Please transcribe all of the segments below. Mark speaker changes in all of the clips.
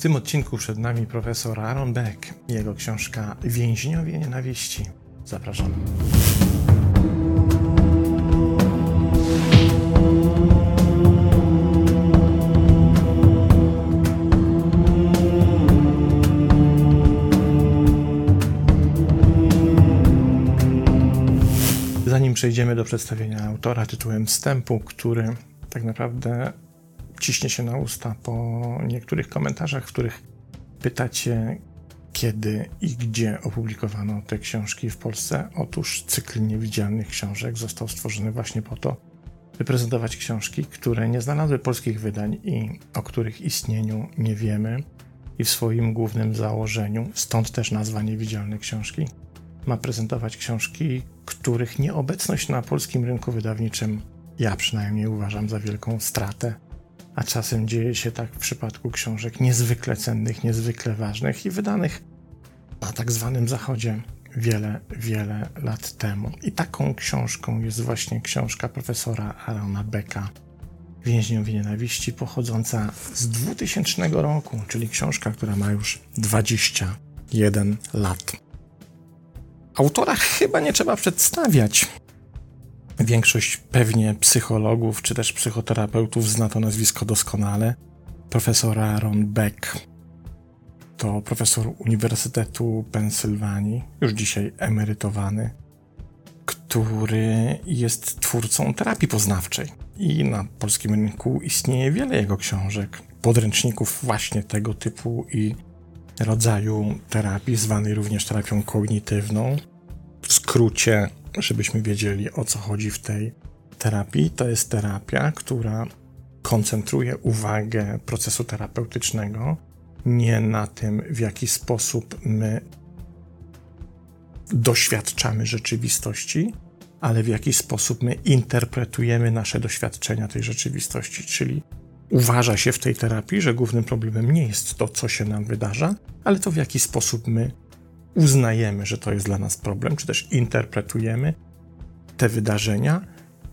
Speaker 1: W tym odcinku przed nami profesor Aaron Beck i jego książka Więźniowie nienawiści. Zapraszamy. Zanim przejdziemy do przedstawienia autora tytułem wstępu, który tak naprawdę ciśnie się na usta po niektórych komentarzach, w których pytacie, kiedy i gdzie opublikowano te książki w Polsce. Otóż cykl niewidzialnych książek został stworzony właśnie po to, by prezentować książki, które nie znalazły polskich wydań i o których istnieniu nie wiemy. I w swoim głównym założeniu, stąd też nazwa Niewidzialne Książki, ma prezentować książki, których nieobecność na polskim rynku wydawniczym ja przynajmniej uważam za wielką stratę a czasem dzieje się tak w przypadku książek niezwykle cennych, niezwykle ważnych i wydanych na tak zwanym Zachodzie wiele, wiele lat temu. I taką książką jest właśnie książka profesora Arona Becka Więźniowie nienawiści, pochodząca z 2000 roku, czyli książka, która ma już 21 lat. Autora chyba nie trzeba przedstawiać. Większość pewnie psychologów czy też psychoterapeutów zna to nazwisko doskonale. Profesor Aaron Beck to profesor Uniwersytetu Pensylwanii, już dzisiaj emerytowany, który jest twórcą terapii poznawczej. I na polskim rynku istnieje wiele jego książek, podręczników właśnie tego typu i rodzaju terapii, zwanej również terapią kognitywną. W skrócie żebyśmy wiedzieli o co chodzi w tej terapii. To jest terapia, która koncentruje uwagę procesu terapeutycznego nie na tym, w jaki sposób my doświadczamy rzeczywistości, ale w jaki sposób my interpretujemy nasze doświadczenia tej rzeczywistości. Czyli uważa się w tej terapii, że głównym problemem nie jest to, co się nam wydarza, ale to, w jaki sposób my uznajemy, że to jest dla nas problem, czy też interpretujemy te wydarzenia,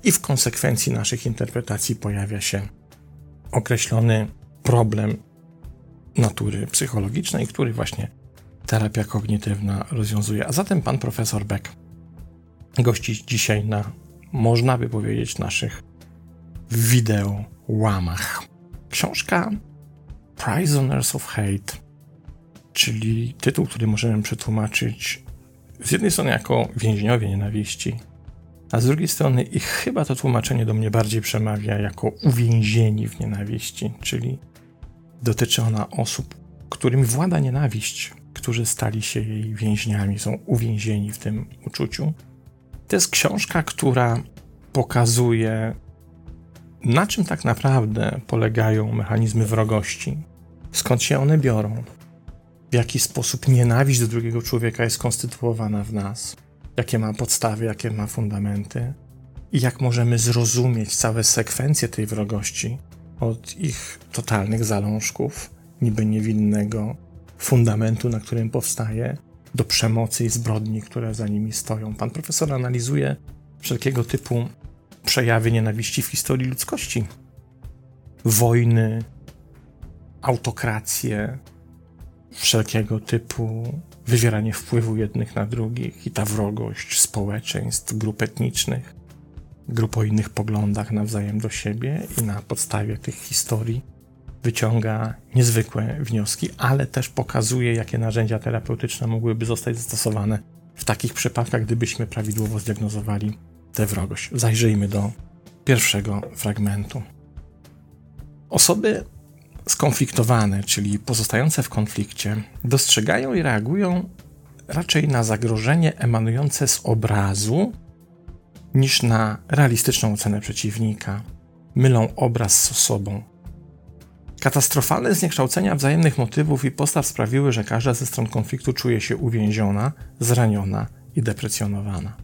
Speaker 1: i w konsekwencji naszych interpretacji pojawia się określony problem natury psychologicznej, który właśnie terapia kognitywna rozwiązuje. A zatem pan profesor Beck gości dzisiaj na, można by powiedzieć, naszych wideo łamach. Książka Prisoners of Hate czyli tytuł, który możemy przetłumaczyć z jednej strony jako więźniowie nienawiści, a z drugiej strony, i chyba to tłumaczenie do mnie bardziej przemawia, jako uwięzieni w nienawiści, czyli dotyczy ona osób, którym włada nienawiść, którzy stali się jej więźniami, są uwięzieni w tym uczuciu. To jest książka, która pokazuje, na czym tak naprawdę polegają mechanizmy wrogości, skąd się one biorą, w jaki sposób nienawiść do drugiego człowieka jest konstytuowana w nas, jakie ma podstawy, jakie ma fundamenty i jak możemy zrozumieć całe sekwencje tej wrogości od ich totalnych zalążków, niby niewinnego fundamentu, na którym powstaje, do przemocy i zbrodni, które za nimi stoją. Pan profesor analizuje wszelkiego typu przejawy nienawiści w historii ludzkości. Wojny, autokracje, wszelkiego typu wywieranie wpływu jednych na drugich i ta wrogość społeczeństw, grup etnicznych, grup o innych poglądach nawzajem do siebie i na podstawie tych historii wyciąga niezwykłe wnioski, ale też pokazuje, jakie narzędzia terapeutyczne mogłyby zostać zastosowane w takich przypadkach, gdybyśmy prawidłowo zdiagnozowali tę wrogość. Zajrzyjmy do pierwszego fragmentu. Osoby skonfliktowane, czyli pozostające w konflikcie, dostrzegają i reagują raczej na zagrożenie emanujące z obrazu niż na realistyczną ocenę przeciwnika. Mylą obraz z osobą. Katastrofalne zniekształcenia wzajemnych motywów i postaw sprawiły, że każda ze stron konfliktu czuje się uwięziona, zraniona i deprecjonowana.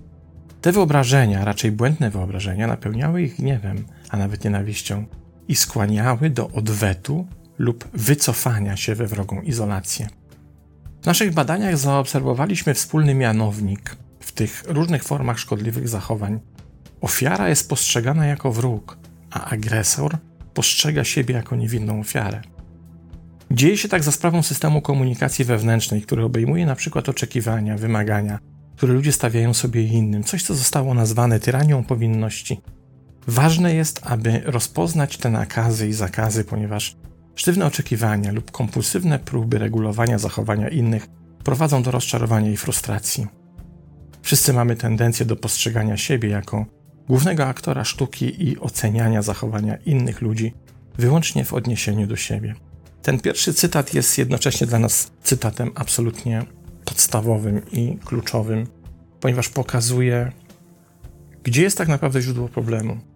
Speaker 1: Te wyobrażenia, raczej błędne wyobrażenia, napełniały ich gniewem, a nawet nienawiścią i skłaniały do odwetu lub wycofania się we wrogą izolację. W naszych badaniach zaobserwowaliśmy wspólny mianownik w tych różnych formach szkodliwych zachowań. Ofiara jest postrzegana jako wróg, a agresor postrzega siebie jako niewinną ofiarę. Dzieje się tak za sprawą systemu komunikacji wewnętrznej, który obejmuje na przykład oczekiwania, wymagania, które ludzie stawiają sobie innym, coś co zostało nazwane tyranią powinności. Ważne jest, aby rozpoznać te nakazy i zakazy, ponieważ sztywne oczekiwania lub kompulsywne próby regulowania zachowania innych prowadzą do rozczarowania i frustracji. Wszyscy mamy tendencję do postrzegania siebie jako głównego aktora sztuki i oceniania zachowania innych ludzi wyłącznie w odniesieniu do siebie. Ten pierwszy cytat jest jednocześnie dla nas cytatem absolutnie podstawowym i kluczowym, ponieważ pokazuje, gdzie jest tak naprawdę źródło problemu.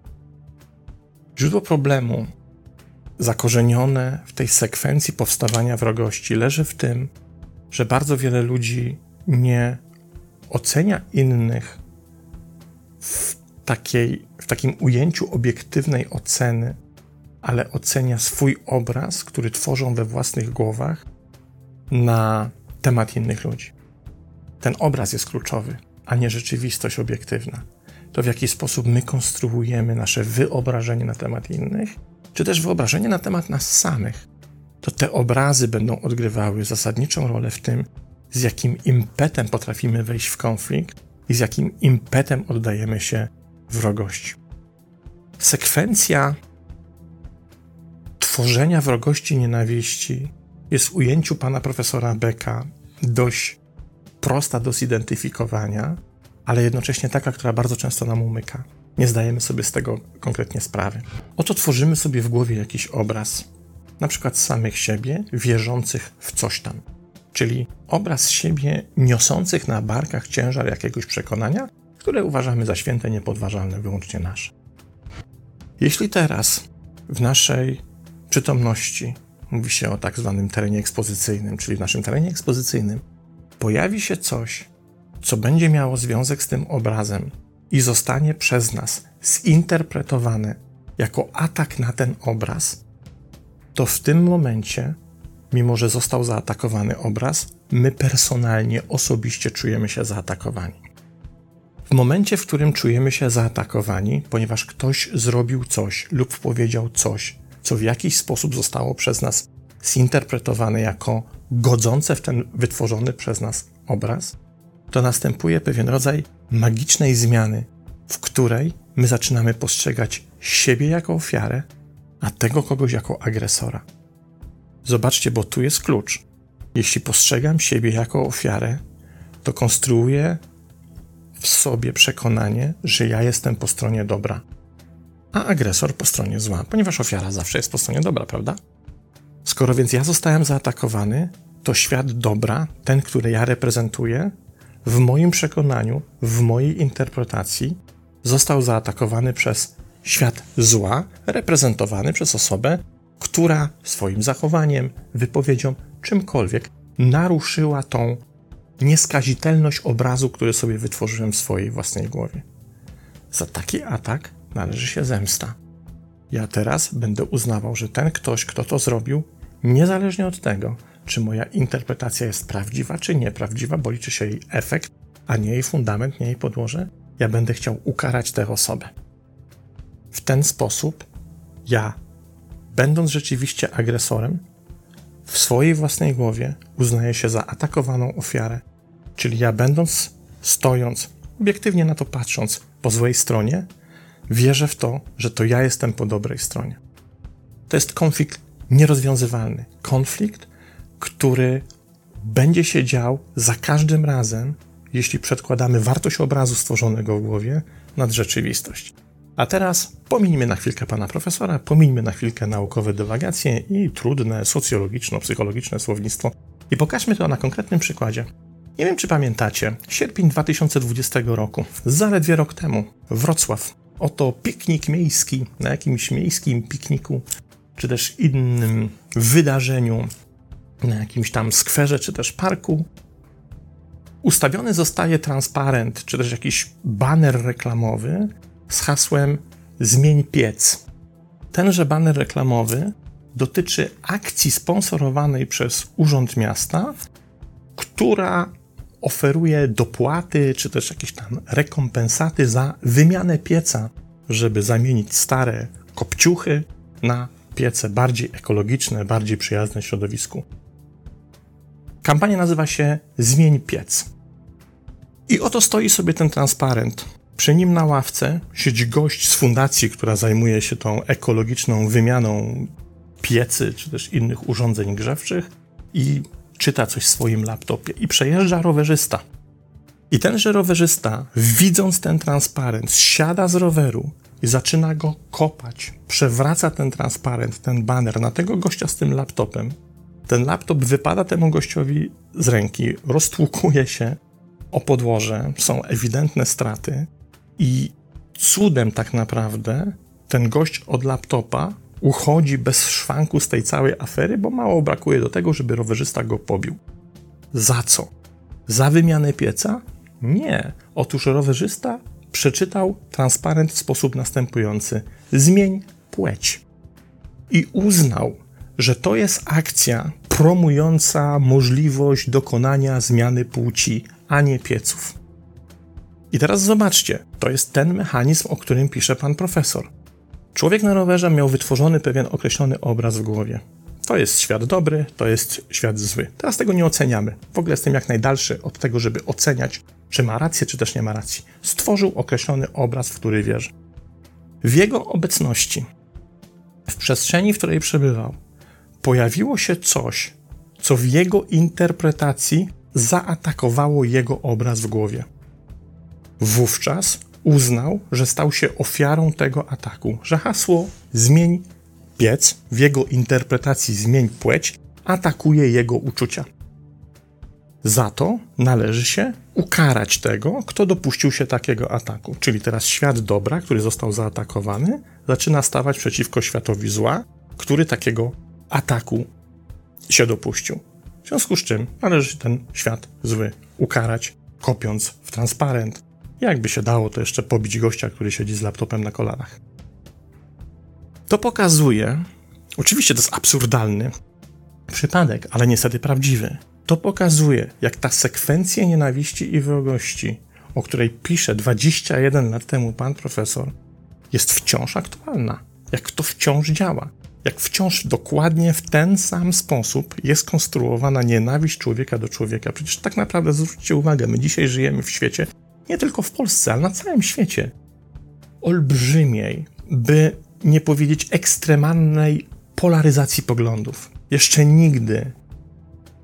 Speaker 1: Źródło problemu, zakorzenione w tej sekwencji powstawania wrogości, leży w tym, że bardzo wiele ludzi nie ocenia innych w, takiej, w takim ujęciu obiektywnej oceny, ale ocenia swój obraz, który tworzą we własnych głowach na temat innych ludzi. Ten obraz jest kluczowy, a nie rzeczywistość obiektywna. To w jaki sposób my konstruujemy nasze wyobrażenie na temat innych, czy też wyobrażenie na temat nas samych. To te obrazy będą odgrywały zasadniczą rolę w tym, z jakim impetem potrafimy wejść w konflikt i z jakim impetem oddajemy się wrogości. Sekwencja tworzenia wrogości nienawiści jest w ujęciu pana profesora Becka dość prosta do zidentyfikowania, ale jednocześnie taka, która bardzo często nam umyka. Nie zdajemy sobie z tego konkretnie sprawy. Oto tworzymy sobie w głowie jakiś obraz, na przykład samych siebie, wierzących w coś tam czyli obraz siebie niosących na barkach ciężar jakiegoś przekonania, które uważamy za święte, niepodważalne, wyłącznie nasze. Jeśli teraz w naszej przytomności mówi się o tak zwanym terenie ekspozycyjnym, czyli w naszym terenie ekspozycyjnym pojawi się coś, co będzie miało związek z tym obrazem i zostanie przez nas zinterpretowane jako atak na ten obraz, to w tym momencie mimo że został zaatakowany obraz, my personalnie, osobiście czujemy się zaatakowani. W momencie, w którym czujemy się zaatakowani, ponieważ ktoś zrobił coś lub powiedział coś, co w jakiś sposób zostało przez nas zinterpretowane jako godzące w ten wytworzony przez nas obraz, to następuje pewien rodzaj magicznej zmiany, w której my zaczynamy postrzegać siebie jako ofiarę, a tego kogoś jako agresora. Zobaczcie, bo tu jest klucz. Jeśli postrzegam siebie jako ofiarę, to konstruuję w sobie przekonanie, że ja jestem po stronie dobra, a agresor po stronie zła, ponieważ ofiara zawsze jest po stronie dobra, prawda? Skoro więc ja zostałem zaatakowany, to świat dobra, ten, który ja reprezentuję, w moim przekonaniu, w mojej interpretacji, został zaatakowany przez świat zła, reprezentowany przez osobę, która swoim zachowaniem, wypowiedzią, czymkolwiek naruszyła tą nieskazitelność obrazu, który sobie wytworzyłem w swojej własnej głowie. Za taki atak należy się zemsta. Ja teraz będę uznawał, że ten ktoś, kto to zrobił, niezależnie od tego, czy moja interpretacja jest prawdziwa, czy nieprawdziwa, bo liczy się jej efekt, a nie jej fundament, nie jej podłoże, ja będę chciał ukarać tę osobę. W ten sposób ja będąc rzeczywiście agresorem, w swojej własnej głowie uznaje się za atakowaną ofiarę. Czyli ja, będąc, stojąc, obiektywnie na to patrząc po złej stronie, wierzę w to, że to ja jestem po dobrej stronie. To jest konflikt nierozwiązywalny. Konflikt, który będzie się dział za każdym razem, jeśli przedkładamy wartość obrazu stworzonego w głowie nad rzeczywistość. A teraz pomińmy na chwilkę pana profesora, pomińmy na chwilkę naukowe dywagacje i trudne socjologiczno-psychologiczne słownictwo i pokażmy to na konkretnym przykładzie. Nie wiem, czy pamiętacie, sierpień 2020 roku, zaledwie rok temu, Wrocław. Oto piknik miejski, na jakimś miejskim pikniku, czy też innym wydarzeniu, na jakimś tam skwerze, czy też parku, ustawiony zostaje transparent, czy też jakiś baner reklamowy, z hasłem Zmień piec. Tenże baner reklamowy dotyczy akcji sponsorowanej przez Urząd Miasta, która oferuje dopłaty czy też jakieś tam rekompensaty za wymianę pieca, żeby zamienić stare kopciuchy na piece bardziej ekologiczne, bardziej przyjazne środowisku. Kampania nazywa się Zmień piec. I oto stoi sobie ten transparent. Przy nim na ławce siedzi gość z fundacji, która zajmuje się tą ekologiczną wymianą piecy czy też innych urządzeń grzewczych i czyta coś w swoim laptopie. I przejeżdża rowerzysta. I tenże rowerzysta, widząc ten transparent, siada z roweru i zaczyna go kopać. Przewraca ten transparent, ten banner na tego gościa z tym laptopem. Ten laptop wypada temu gościowi z ręki, roztłukuje się o podłoże, są ewidentne straty i cudem tak naprawdę ten gość od laptopa uchodzi bez szwanku z tej całej afery, bo mało brakuje do tego, żeby rowerzysta go pobił. Za co? Za wymianę pieca? Nie. Otóż rowerzysta przeczytał transparent w sposób następujący: zmień płeć. I uznał, że to jest akcja promująca możliwość dokonania zmiany płci, a nie pieców. I teraz zobaczcie, to jest ten mechanizm, o którym pisze pan profesor. Człowiek na rowerze miał wytworzony pewien określony obraz w głowie. To jest świat dobry, to jest świat zły. Teraz tego nie oceniamy. W ogóle jestem jak najdalszy od tego, żeby oceniać, czy ma rację, czy też nie ma racji. Stworzył określony obraz, w który wierzy. W jego obecności, w przestrzeni, w której przebywał, pojawiło się coś, co w jego interpretacji zaatakowało jego obraz w głowie. Wówczas uznał, że stał się ofiarą tego ataku, że hasło zmień piec w jego interpretacji zmień płeć atakuje jego uczucia. Za to należy się ukarać tego, kto dopuścił się takiego ataku. Czyli teraz świat dobra, który został zaatakowany, zaczyna stawać przeciwko światowi zła, który takiego ataku się dopuścił. W związku z czym należy ten świat zły ukarać, kopiąc w transparent, jakby się dało, to jeszcze pobić gościa, który siedzi z laptopem na kolanach. To pokazuje, oczywiście to jest absurdalny przypadek, ale niestety prawdziwy. To pokazuje, jak ta sekwencja nienawiści i wrogości, o której pisze 21 lat temu pan profesor, jest wciąż aktualna. Jak to wciąż działa. Jak wciąż dokładnie w ten sam sposób jest konstruowana nienawiść człowieka do człowieka. Przecież tak naprawdę zwróćcie uwagę, my dzisiaj żyjemy w świecie, nie tylko w Polsce, ale na całym świecie, olbrzymiej, by nie powiedzieć ekstremalnej polaryzacji poglądów. Jeszcze nigdy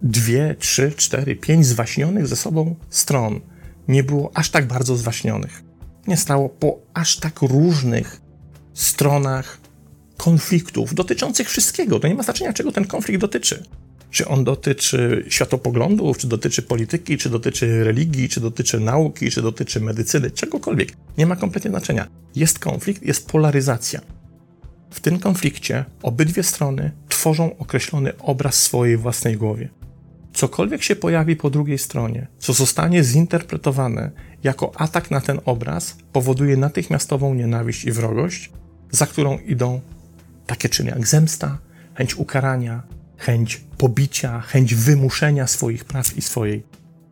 Speaker 1: dwie, trzy, cztery, pięć zwaśnionych ze sobą stron nie było aż tak bardzo zwaśnionych. Nie stało po aż tak różnych stronach konfliktów dotyczących wszystkiego. To nie ma znaczenia, czego ten konflikt dotyczy. Czy on dotyczy światopoglądów, czy dotyczy polityki, czy dotyczy religii, czy dotyczy nauki, czy dotyczy medycyny, czegokolwiek. Nie ma kompletnie znaczenia. Jest konflikt, jest polaryzacja. W tym konflikcie obydwie strony tworzą określony obraz swojej własnej głowie. Cokolwiek się pojawi po drugiej stronie, co zostanie zinterpretowane jako atak na ten obraz, powoduje natychmiastową nienawiść i wrogość, za którą idą takie czyny jak zemsta, chęć ukarania, chęć pobicia, chęć wymuszenia swoich praw i swojej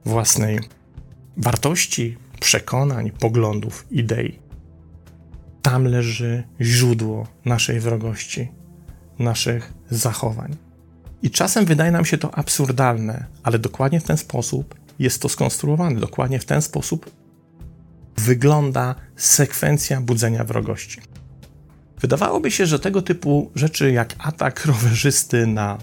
Speaker 1: własnej wartości, przekonań, poglądów, idei. Tam leży źródło naszej wrogości, naszych zachowań. I czasem wydaje nam się to absurdalne, ale dokładnie w ten sposób jest to skonstruowane, dokładnie w ten sposób wygląda sekwencja budzenia wrogości. Wydawałoby się, że tego typu rzeczy jak atak rowerzysty na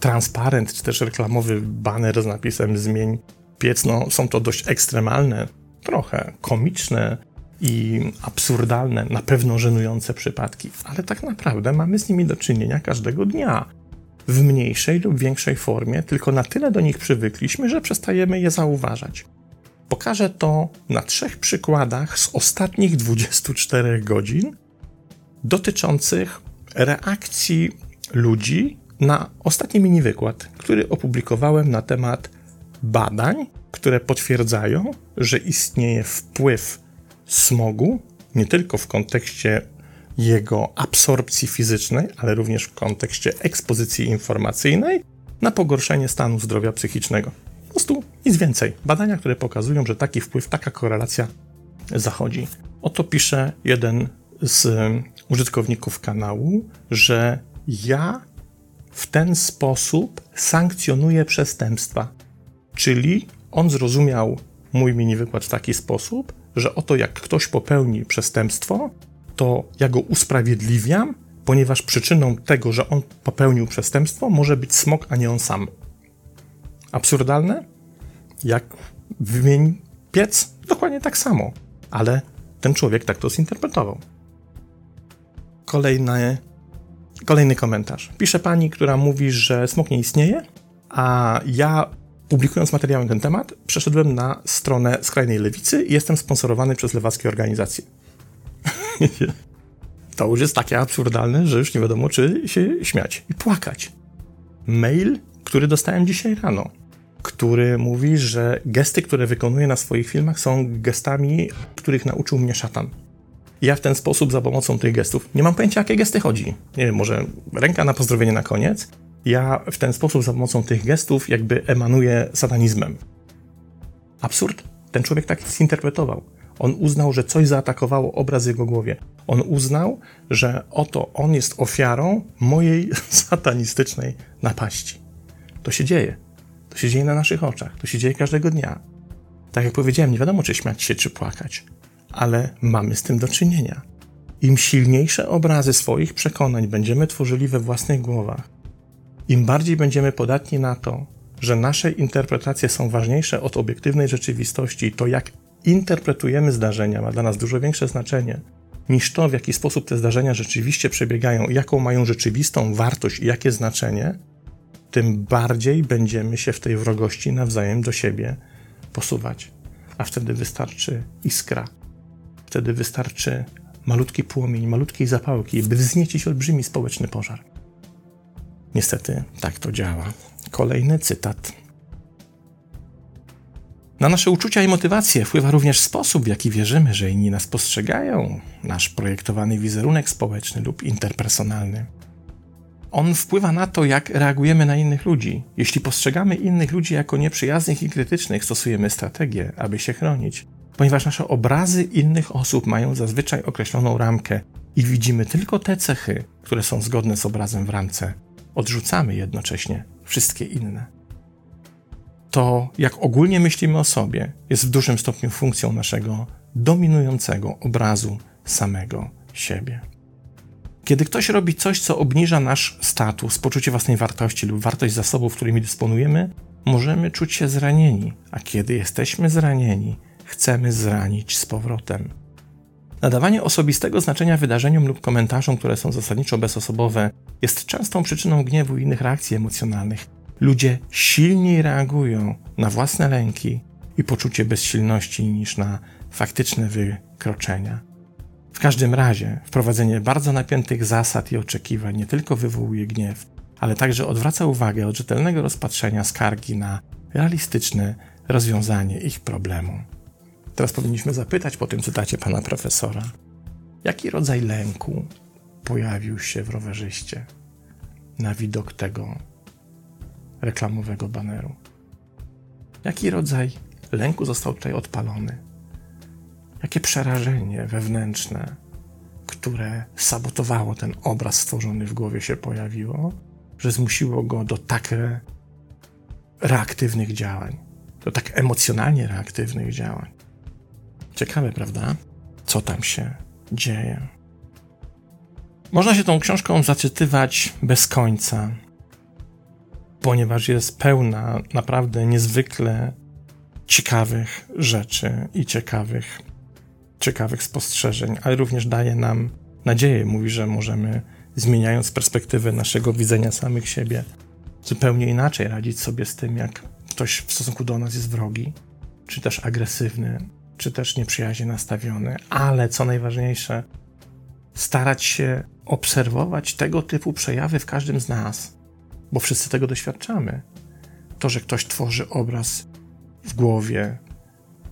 Speaker 1: transparent czy też reklamowy banner z napisem zmień piec, no są to dość ekstremalne, trochę komiczne i absurdalne, na pewno żenujące przypadki, ale tak naprawdę mamy z nimi do czynienia każdego dnia. W mniejszej lub większej formie, tylko na tyle do nich przywykliśmy, że przestajemy je zauważać. Pokażę to na trzech przykładach z ostatnich 24 godzin dotyczących reakcji ludzi na ostatni mini wykład, który opublikowałem na temat badań, które potwierdzają, że istnieje wpływ smogu nie tylko w kontekście jego absorpcji fizycznej, ale również w kontekście ekspozycji informacyjnej na pogorszenie stanu zdrowia psychicznego. Po prostu nic więcej. Badania, które pokazują, że taki wpływ, taka korelacja zachodzi. Oto pisze jeden z użytkowników kanału, że ja w ten sposób sankcjonuję przestępstwa. Czyli on zrozumiał mój mini wykład w taki sposób, że oto jak ktoś popełni przestępstwo, to ja go usprawiedliwiam, ponieważ przyczyną tego, że on popełnił przestępstwo, może być smok, a nie on sam. Absurdalne? Jak wymień piec? Dokładnie tak samo. Ale ten człowiek tak to zinterpretował. Kolejny, kolejny komentarz. Pisze pani, która mówi, że smok nie istnieje, a ja publikując materiały na ten temat, przeszedłem na stronę skrajnej lewicy i jestem sponsorowany przez lewackie organizacje. to już jest takie absurdalne, że już nie wiadomo, czy się śmiać i płakać. Mail, który dostałem dzisiaj rano, który mówi, że gesty, które wykonuję na swoich filmach, są gestami, których nauczył mnie szatan. Ja w ten sposób, za pomocą tych gestów, nie mam pojęcia, jakie gesty chodzi. Nie wiem, może ręka na pozdrowienie na koniec. Ja w ten sposób, za pomocą tych gestów, jakby emanuję satanizmem. Absurd. Ten człowiek tak zinterpretował. On uznał, że coś zaatakowało obraz w jego głowie. On uznał, że oto on jest ofiarą mojej satanistycznej napaści. To się dzieje. To się dzieje na naszych oczach. To się dzieje każdego dnia. Tak jak powiedziałem, nie wiadomo, czy śmiać się, czy płakać, ale mamy z tym do czynienia. Im silniejsze obrazy swoich przekonań będziemy tworzyli we własnych głowach, im bardziej będziemy podatni na to, że nasze interpretacje są ważniejsze od obiektywnej rzeczywistości, to jak interpretujemy zdarzenia ma dla nas dużo większe znaczenie niż to, w jaki sposób te zdarzenia rzeczywiście przebiegają, jaką mają rzeczywistą wartość i jakie znaczenie, tym bardziej będziemy się w tej wrogości nawzajem do siebie posuwać. A wtedy wystarczy iskra, wtedy wystarczy malutki płomień, malutkiej zapałki, by wzniecić olbrzymi społeczny pożar. Niestety tak to działa. Kolejny cytat. Na nasze uczucia i motywacje wpływa również sposób, w jaki wierzymy, że inni nas postrzegają, nasz projektowany wizerunek społeczny lub interpersonalny. On wpływa na to, jak reagujemy na innych ludzi. Jeśli postrzegamy innych ludzi jako nieprzyjaznych i krytycznych, stosujemy strategię, aby się chronić, ponieważ nasze obrazy innych osób mają zazwyczaj określoną ramkę i widzimy tylko te cechy, które są zgodne z obrazem w ramce. Odrzucamy jednocześnie wszystkie inne to, jak ogólnie myślimy o sobie, jest w dużym stopniu funkcją naszego dominującego obrazu samego siebie. Kiedy ktoś robi coś, co obniża nasz status, poczucie własnej wartości lub wartość zasobów, którymi dysponujemy, możemy czuć się zranieni, a kiedy jesteśmy zranieni, chcemy zranić z powrotem. Nadawanie osobistego znaczenia wydarzeniom lub komentarzom, które są zasadniczo bezosobowe, jest częstą przyczyną gniewu i innych reakcji emocjonalnych, ludzie silniej reagują na własne lęki i poczucie bezsilności niż na faktyczne wykroczenia. W każdym razie, wprowadzenie bardzo napiętych zasad i oczekiwań nie tylko wywołuje gniew, ale także odwraca uwagę od rzetelnego rozpatrzenia skargi na realistyczne rozwiązanie ich problemu. Teraz powinniśmy zapytać po tym cytacie pana profesora, jaki rodzaj lęku pojawił się w rowerzyście na widok tego reklamowego baneru. Jaki rodzaj lęku został tutaj odpalony? Jakie przerażenie wewnętrzne, które sabotowało ten obraz stworzony w głowie się pojawiło, że zmusiło go do tak reaktywnych działań, do tak emocjonalnie reaktywnych działań. Ciekawe, prawda? Co tam się dzieje? Można się tą książką zaczytywać bez końca, ponieważ jest pełna naprawdę niezwykle ciekawych rzeczy i ciekawych, ciekawych spostrzeżeń, ale również daje nam nadzieję. Mówi, że możemy, zmieniając perspektywę naszego widzenia samych siebie, zupełnie inaczej radzić sobie z tym, jak ktoś w stosunku do nas jest wrogi, czy też agresywny, czy też nieprzyjaźnie nastawiony, ale co najważniejsze, starać się obserwować tego typu przejawy w każdym z nas bo wszyscy tego doświadczamy. To, że ktoś tworzy obraz w głowie,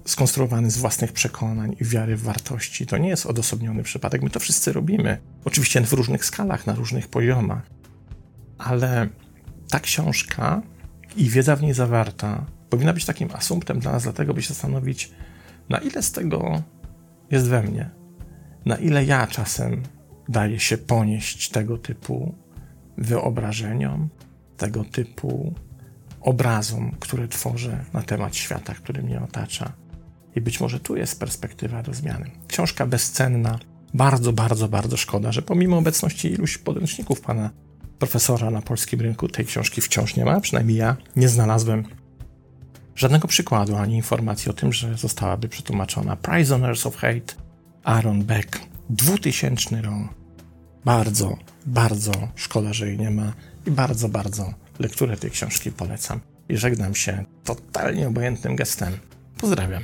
Speaker 1: skonstruowany z własnych przekonań i wiary w wartości, to nie jest odosobniony przypadek. My to wszyscy robimy. Oczywiście w różnych skalach, na różnych poziomach. Ale ta książka i wiedza w niej zawarta powinna być takim asumptem dla nas, dlatego by się zastanowić, na ile z tego jest we mnie, na ile ja czasem daje się ponieść tego typu wyobrażeniom, tego typu obrazom, które tworzę na temat świata, który mnie otacza. I być może tu jest perspektywa do zmiany. Książka bezcenna. Bardzo, bardzo, bardzo szkoda, że pomimo obecności iluś podręczników pana profesora na polskim rynku tej książki wciąż nie ma. Przynajmniej ja nie znalazłem żadnego przykładu ani informacji o tym, że zostałaby przetłumaczona. Prisoners of Hate, Aaron Beck, 2000 rok. Bardzo, bardzo szkoda, że jej nie ma i bardzo, bardzo lekturę tej książki polecam. I żegnam się totalnie obojętnym gestem. Pozdrawiam.